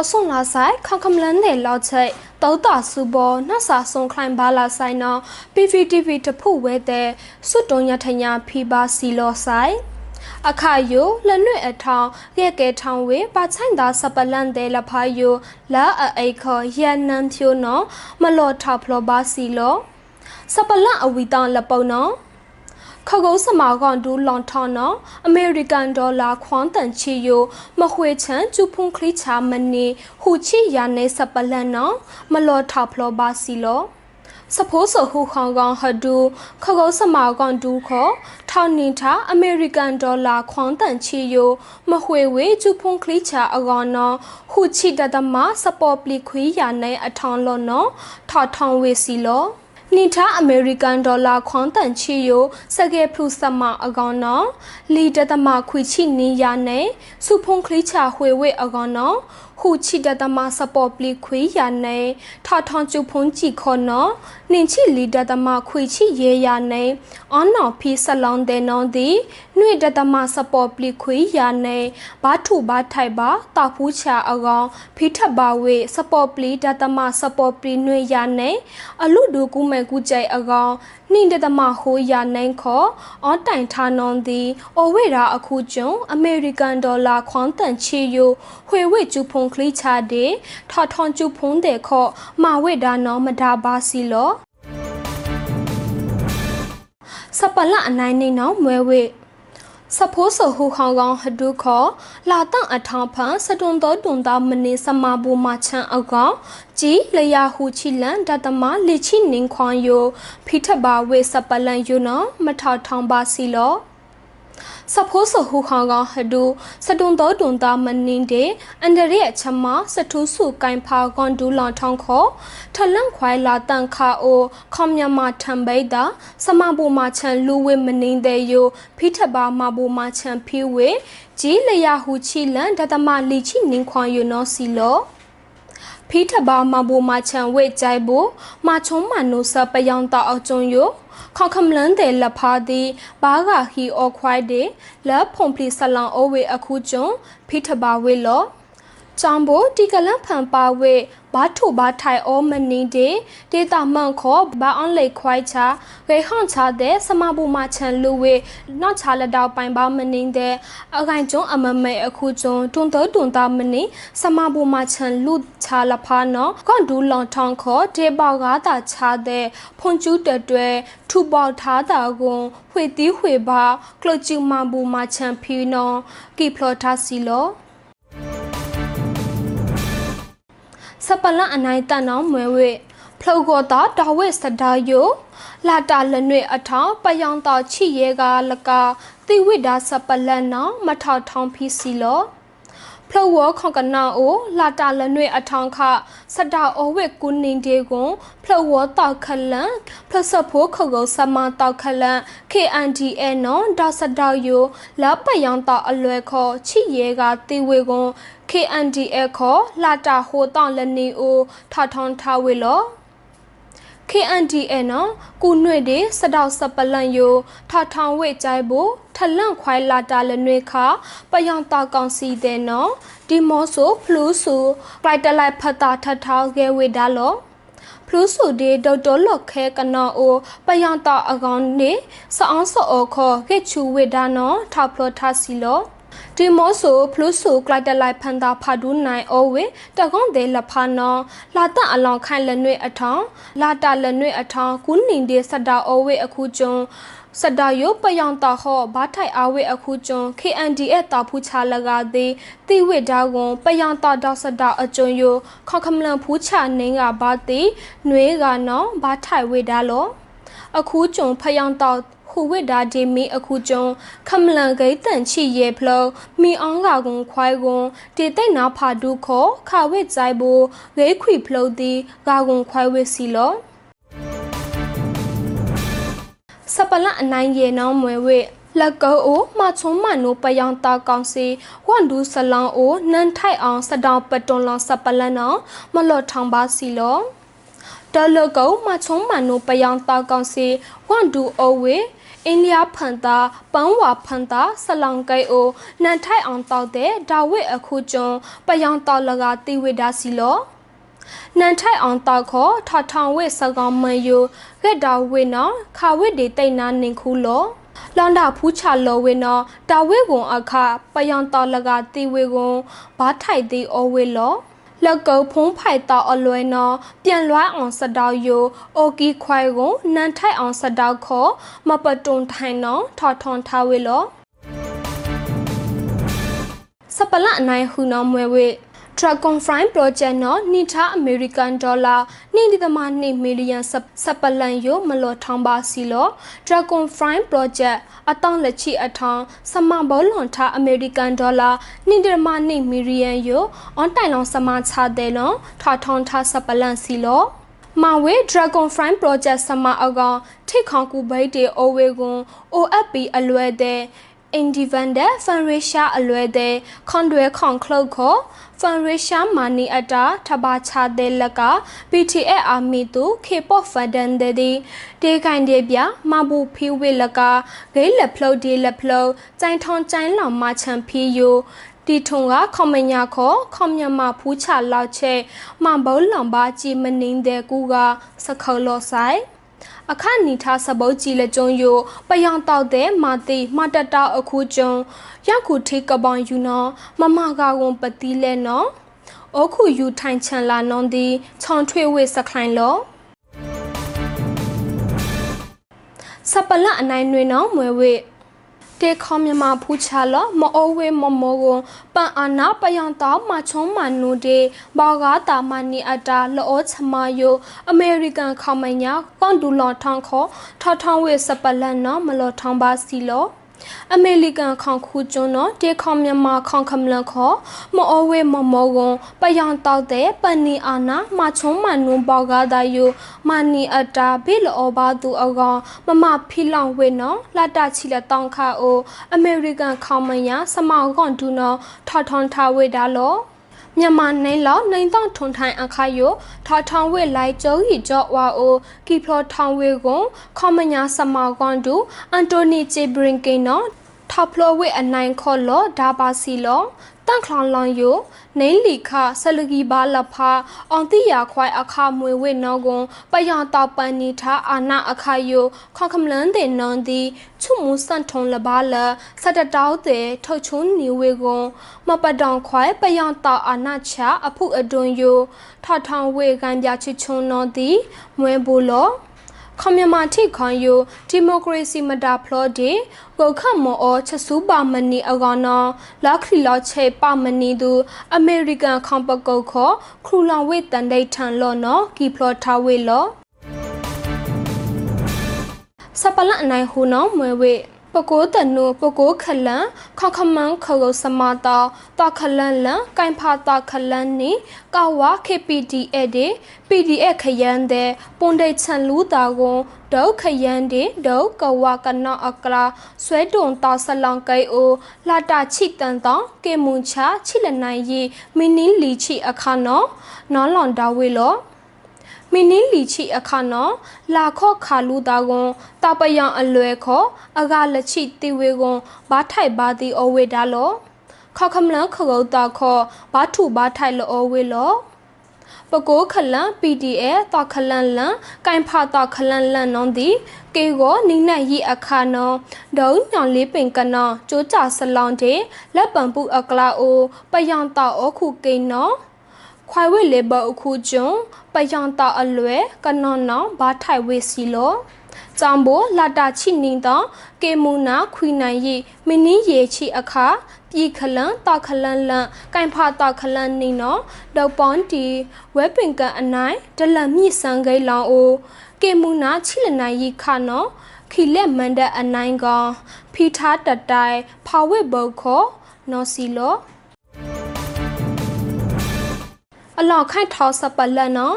အဆုံလာဆိုင်ခေါခမလန်တဲ့လောက်ချိတ်တောတာစုဘောနှဆာဆုံခိုင်ဘာလာဆိုင်နော် PVTV တဖို့ဝဲတဲ့စွတ်တုံရထညာဖီဘာစီလောဆိုင်အခါယိုလလွဲ့အထောင်ကဲကဲထောင်ဝေပါဆိုင်သာစပလန်တဲ့လဖာယိုလာအိခော်ရန်နန်ဖြိုနော်မလော်ထော်ဖလောပါစီလောစပလန်အဝီတန်လပုံနော် ခကုံးစမာကွန်ဒူလွန်ထော်နော်အမေရိကန်ဒေါ်လာခွန်တန်ချီယိုမခွေချန်ကျူဖုန်ခလီချာမနီဟူချီယာနေစပလန်နော်မလော်ထောက်ဖလောပါစီလောစဖိုးဆဟူခေါင်ကောင်ဟဒူခကုံးစမာကွန်ဒူခေါ်ထောင်နင်ထာအမေရိကန်ဒေါ်လာခွန်တန်ချီယိုမဟွေဝေကျူဖုန်ခလီချာအကောင်နော်ဟူချီတတမစပေါ်ပလီခွေးယာနေအထောင်လောနော်ထောက်ထောင်ဝေစီလော နိထအမေရိကန်ဒေါ်လာခွန်တန်ချီယိုစကေဖုစမအကောင်နော်လီတတမခွေချီနီယာနေစုဖုန်ခလီချာဟွေဝေအကောင်နော်ဟူချီတတမစပေါ်ပလီခွေးယာနေထောက်ထောင်ကျူဖုန်ကြည့်ခေါ်နော်နင်ချီလီတတမခွေချီရေယာနေအွန်နော်ဖီဆလောင်းတဲ့နော်ဒီနှွေတတမစပေါ်ပလီခွေးယာနေဘာထူဘာထိုက်ပါတာဖူးချာအကောင်ဖီထပ်ပါဝေစပေါ်ပလီတတမစပေါ်ပလီနှွေယာနေအလူဒူကူမဲကူကြိုက်အကောင်နှင်းတတမဟိုးယာနိုင်ခေါ်အော်တိုင်ထာနွန်သည်အိုဝေရာအခုကျုံအမေရိကန်ဒေါ်လာခွန်တန်ချီယိုဟွေဝေကျူဖုန်ခလီချာဒေထော်ထွန်ကျူဖုန်တဲ့ခေါ်မာဝေဒါနောမဒါဘာစီလောစပလအနိုင်နေနောမွဲဝေ စဖိုးဆဟူခေါင်ကောင်ဟဒုခောလာတန့်အထောင်ဖန်စတွန်တော်တွန်တာမနေစမဘူမချန်အကောင်ជីလျာဟူချီလန်ဒတမလေချိနင်းခွန်ယိုဖိထဘာဝေစပလန်ယုနောမထောက်ထောင်ပါစီလော စဖိုးဆဟူခေါင်ကောင်ဟဒုစတွန်တော်တွန်တာမနင်းတဲ့အန်ဒရဲချမစထူးစုကိုင်ဖာကွန်ဒူလောင်ထောင်းခောထလန့်ခွိုင်လာတန်ခါအိုခေါမြမထံပိတာစမဘူမချန်လူဝေမနင်းတဲ့ယိုဖိထဘာမဘူမချန်ဖီဝေဂျီလျာဟူချီလန်ဒတမလီချိနင်းခွန်ယိုနောစီလောဖီထဘာမဘူမချန်ဝေကြိုက်ဘူးမချုံမနုစပယောင်တောက်ကျုံယို ခေါခမလန်တဲ့လဖာဒီဘာဂါဟီအောခွိုင်ဒေလဖုန်ပလီဆလောင်အိုဝေအခုကျုံဖိထဘာဝေလောချမ်ဘိုတီကလန်ဖန်ပါဝေ ဘာထုဘာထိုင်အောမနီဒေဒေတာမန်ခောဘာအွန်လေခွိုင်ချာရေဟွန်ချာတဲ့စမဘူမချန်လူဝေနောက်ချာလက်တော့ပိုင်ပါမနင်းတဲ့အခိုင်ကျုံအမမဲအခုကျုံတွန်တော်တွန်တာမနင်းစမဘူမချန်လူချာလဖာနော်ကွန်ဒူလောင်ထောင်းခောဒေပေါကားတာချာတဲ့ဖွန်ကျူးတတွဲထူပေါထားတာကွန်ဝှေတီးဝှေပါကလချူမဘူမချန်ဖီနော်ကီဖလော်တာစီလော စပလန်အနိုင်တန်အောင်မွဲဝဲဖလောက်ကောတာဒါဝဲစဒါယိုလာတာလနွေအထောင်ပယောင်တော်ချီရဲကလကတိဝိဒါစပလန်နော်မထောက်ထောင်းဖီစီလောဖလောက်ဝခေါကနာအိုလာတာလနွေအထောင်ခစဒါအိုဝဲကုနင်းတေကွန်ဖလောက်ဝတောက်ခလန်ဖလစဖိုးခေါကောစမတောက်ခလန် KNDA နော်ဒါစဒါယိုလာပယောင်တော်အလွယ်ခေါ်ချီရဲကတိဝေကွန် KNDA ခေါ်လာတာဟိုတောင်လနီအိုထထောင်းထားဝေလော KNDA နော်ကုနှွေတွေစတောက်စပလန်ယိုထထောင်ဝေကြိုင်ဖို့ထလန့်ခွိုင်လာတာလနွေခါပယောင်တာကောင်စီတဲ့နော်ဒီမောဆိုဖလူးဆူကလိုက်တလိုက်ဖတ်တာထထောင်းခဲ့ဝေဒါလောဖလူးဆူဒီဒေါက်တာလော့ခဲကနော်အိုပယောင်တာအကောင်နေစအောင်စောခေါ်ခဲ့ချူဝေဒါနော်ထောက်ဖလထစီလော ဒီမောဆိုဖလူဆိုကလိုက်တလိုက်ဖန်တာဖာဒူနိုင်အိုဝေတကွန်တဲ့လဖာနောလာတအလောင်ခိုင်လနွေအထောင်လာတလနွေအထောင်ကုနင်းတဲ့စတာအိုဝေအခုကျုံစတာယိုပယောင်တာဟောဘာထိုင်အဝေအခုကျုံ KNDA တာဖူချလကသေးတိဝိဒါကွန်ပယောင်တာဒေါစတာအကျုံယိုခေါခမလန်ဖူချနင်းကဘာတိနွေကနော်ဘာထိုင်ဝေဒါလောအခုကျုံဖယောင်တာ ဟူဝိဒါဒီမီအခုကျုံခမလန်ဂိတန်ချီယေဖလောမီအောင်ကကွန်ခွိုင်ကွန်တေတိတ်နာဖာဒုခောခါဝိဇိုင်ဘူဂိခွီဖလောတီဂါကွန်ခွိုင်ဝိစီလောစပလအနိုင်ရေနောင်းမွေဝိလက်ကောအိုမချုံမနိုပယောင်တာကောင်စီဝန်ဒူဆလောင်အိုနန်ထိုက်အောင်စတောင်ပတွန်လောင်စပလန်နောမလော့ထောင်ပါစီလောတလကောမချုံမနိုပယောင်တာကောင်စီဝန်ဒူအိုဝေ အင်းလျာဖန်တာပန်းဝါဖန်တာဆလောင်ကိတ်အိုနန်ထိုက်အောင်တောက်တဲ့ဒါဝစ်အခုကျွန်းပယောင်တောက်လကတိဝိဒါစီလောနန်ထိုက်အောင်တောက်ခေါ်ထထောင်ဝစ်စကောင်မယိုရက်ဒါဝစ်နော်ခါဝစ်ဒီတိတ်နာနင်ခုလောလွန်တာဖူးချလောဝေနော်တာဝေကွန်အခပယံတော်လကတီဝေကွန်ဘာထိုက်သေးအဝေလော လက်ကုပ်ဖုံးဖိုက်တော်အလွယ်နော်ပြန်လွှမ်းအောင်စတောက်ယိုအိုကီခွိုင်ကိုနန်ထိုက်အောင်စတောက်ခေါ်မပတုံထိုင်နော်ထော်ထွန်ထားဝေလောစပလအနိုင်ဟူနော်မွဲဝေ Dragon Fry Project နော်နိထား American Dollar 2.2 million စပလန်ယိုမလောထောင်းပါစီလော Dragon Fry Project အတောင်းလက်ချီအထောင်းစမဘောလွန်ထား American Dollar 2.2 million ယို on တိုင်လောင်စမချတဲ့လောထွာထောင်းထားစပလန်စီလောမဝေ Dragon Fry Project စမအကောင်ထိခေါကူဘိတ်တေအိုဝေကွန် OFP အလွယ်တဲ့ independent fundraiser အလွယ်တဲ့ခွန်တွေခွန်ခလုတ်ခေါ် fundraiser money အတာထဘာချတဲ့လက်က PTF အာမီတူ K-pop fandom တဲ့ဒီဒေခိုင်တဲ့ပြမဘူဖီဝေလက်ကဂိလက်ဖလုတ်ဒီလက်ဖလုတ်ကြိုင်ထုံကြိုင်လောင်မချန်ဖီယိုတီထုံကခေါမညာခေါ်ခေါမြမဖူးချလောက်ချက်မဘုံလောင်ပါကြည်မနင်းတဲ့ကူကစခေါလောဆိုင် အခနီထားစပုတ်ကြည်လက်ကျုံယိုပယောင်တောက်တဲ့မာတိမတတအခုကျုံရောက်ခုထိကပောင်ယူနော်မမကဝန်ပတိလဲနော်အခုယူထိုင်ချန်လာနွန်ဒီချောင်ထွေဝေစခိုင်လောစပလအနိုင်တွင်နော်မွဲဝေ တေခေါမြမဖူးချလောမအိုဝေမမောကိုပန်အာနာပယံတောမချုံမနုတေဘောဂါတာမနီအတာလောချမယိုအမေရိကန်ခေါမညာကွန်ဒူလော်ထောင်းခေါ်ထထောင်းဝေစပလန်နော်မလော်ထောင်းပါစီလော အမေရိကန်ခေါခုကျွန်းတော့တေခေါမြန်မာခေါခမလခေါ်မအိုဝေမမောကွန်ပယံတောက်တဲ့ပနီအာနာမချုံမနုဘောဂါဒါယိုမနီအတာဘေလောဘာသူအကောင်မမဖီလောင်ဝေနော်လာတချီလက်တောင်းခါအိုအမေရိကန်ခေါမညာစမောင်ကွန်ဒူနော်ထထောင်းထားဝေဒါလော မြန်မာနိုင်လောက်နိုင်တော့ထုံထိုင်အခါယိုထောထောင်ဝဲလိုက်ကျုံရီကြော့ဝါအိုကီဖလောထောင်ဝဲကွန်ခေါမညာစမောကွန်ဒူအန်တိုနီဂျေဘရင်ကိနော်ထောက်ဖလောဝဲအနိုင်ခေါ်လောဒါပါစီလော တန့်ခလောင်လောင်ယိုနေလီခဆလဂီဘာလဖာအောင်တိယာခွိုင်အခမွေဝဲနောကွန်ပယံတောက်ပန်နီထားအာနာအခယိုခေါခမလန်တဲ့နွန်ဒီချုမှုစန်ထုံလဘာလစတတောက်တဲ့ထုတ်ချုံနီဝဲကွန်မပတောင်ခွိုင်ပယံတောက်အာနာချာအဖုအတွန်ယိုထထောင်ဝဲကန်ပြချချုံနော်ဒီမွဲဘူလော ခမမတိခွန်ယိုဒီမိုကရေစီမတာဖလော့ဒီကိုခမောအချက်စုပါမနီအကောနော်လက်ခရီလော့ချေပါမနီသူအမေရိကန်ခွန်ပကုတ်ခေါ်ခရူလောင်ဝေတန်ဒိတ်ထန်လော့နော်ကီဖလော့ထားဝေလော့စပလအနိုင်ဟူနော်မွေဝေ ပကိုးတနုပကိုးခလန်ခခမန်ခဂုစမတာတခလန်လန်ကိုင်ဖာတခလန်နီကဝါ KPDA ဒေ PDF ခရန်တဲ့ပွန်ဒိတ်ချန်လူတာကွန်ဒုတ်ခရန်တဲ့ဒုတ်ကဝါကနောအကလာဆွဲတုံတာဆလောင်ကိအိုလာတာချိတန်တောကေမွန်ချာချိလနိုင်ရီမင်းနင်းလီချိအခါနော်နော်လွန်တာဝေလော မင်းနင်းလီချီအခါနော်လာခော့ခါလူတာကွန်တပယံအလွယ်ခော့အကလက်ချီတီဝေကွန်ဘာထိုက်ဘာတီအဝေဒါလောခော့ခမလန်ခောတာခော့ဘာထုဘာထိုက်လောအဝေလောပကိုးခလန် PDF တခလန်လန်ကင်ဖာတခလန်လန်နောဒီကေကိုနိနတ်ရီအခါနောဒုံညောင်လေးပင်ကနောကျိုးကြဆလောင်တဲ့လက်ပံပူအကလာအိုပယံတာအခုကိနော ခွိုင်ဝဲလေဘအခုကျွန်းပယံတာအလွဲကနောနောဘာထိုင်ဝဲစီလောကြောင်ဘိုလာတာချိနင်းတော့ကေမူနာခွီနိုင်ရီမင်းင်းရေချိအခါပြည်ခလန်တခလန်လန်ကင်ဖာတခလန်နေနော်ဒေါပွန်တီဝဲပင်ကန်အနိုင်ဒလမြစ်ဆန်ဂိလောင်အိုကေမူနာချိလနိုင်ရီခါနော်ခီလက်မန်တဲ့အနိုင်ကောင်ဖီထားတတိုင်ဖာဝဲဘုတ်ခေါ်နော်စီလော အလောက်ခိုင်ထောက်စပလက်နော်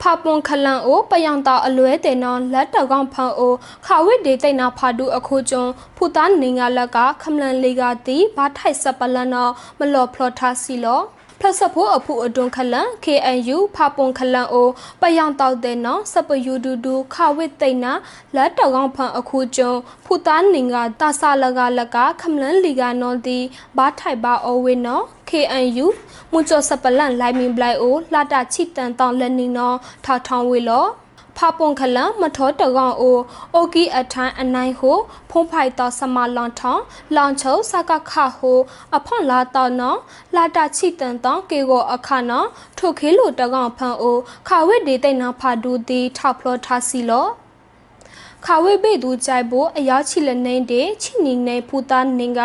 ဖာပွန်ခလန်အိုပယံတာအလွဲတဲ့နော်လက်တောက်ကောင်ဖန်အိုခါဝိဒေတိတ်နာဖာဒူအခုကျွန်းဖူသားနေငါလက်ကခမလန်လေးကတီဘာထိုက်စပလန်နော်မလော်ဖလော်ထားစီလောဖလတ်ဖို့အဖူအတွန်းခလန် KNU ဖာပွန်ခလန်အိုပယောင်တောက်တဲ့နော်စပယူဒူဒူခဝစ်သိမ့်နာလက်တောက်ကောင်ဖန်အခုကျုံဖူသားနင်ကတာဆာလကလကခမလန်လီကနော်တီဘာထိုက်ပါအဝေနော် KNU မွန်ကျော်စပလန်လိုင်မင်ဘလိုက်အိုလာတာချီတန်တောင်းလက်နီနော်ထောက်ထောင်းဝေလောဖာပွန်ခလန်မထောတကောင်အိုအိုကီအထိုင်းအနိုင်ဟိုဖုံးဖိုက်တော်ဆမလွန်ထောင်းလောင်ချုံစကခဟိုအဖွန်လာတော်နော်လာတာချီတန်တောင်းကေကိုအခါနော်ထိုခေလိုတကောင်ဖန်အိုခါဝစ်ဒေတိတ်နာဖာဒူတီထောက်ဖလောထားစီလော ခါဝိဘေသူကြိုက်ဖို့အရာချီလနေတဲ့ချီနီနေဖူတာနင်က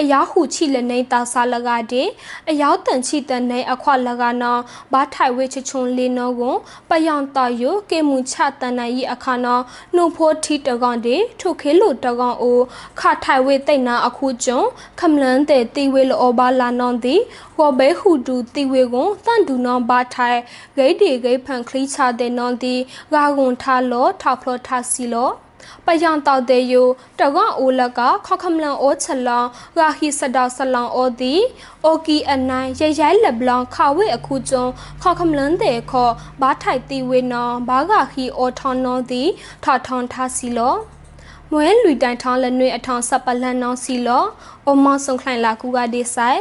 အရာဟုချီလနေတာဆာလကတဲ့အယောတန်ချီတန်နေအခွလကနောဘာထိုင်ဝေချချွန်လေးနောကိုပယောင်တယုကေမူချတန်နိုင်ဤအခါနောနှုတ်ဖို့ထီတကောင်တဲ့ထုခေလို့တကောင်အိုခထိုင်ဝေတိတ်နာအခုကျုံခမလန်တဲ့တီဝေလောဘာလာနောသည် ဟောဘဲဟုတူတီဝေကိုတန်ဒူနောဘာထိုင်ဂိတ်ဒီဂိတ်ဖန်ခလီချတဲ့နောသည်ဂါကွန်ထားလောထောက်ဖလောထားစီလောပယံတောက်တဲ့ယတကောအိုလကခခမလန်အိုချလောင်ဂါဟီစဒေါဆလောင်အိုဒီအိုကီအနိုင်ရရိုင်လက်ဘလောင်ခဝဲအခုကျုံခခမလန်တဲ့ခောဘာထိုက်တီဝေနောဘာဂါဟီအိုထောင်းနောဒီထထောင်းထားစီလောမွဲလူတိုင်ထောင်းလက်နွေအထောင်းစပလန်နောစီလောအိုမောင်ဆုံခိုင်လာကူကဒီဆိုင်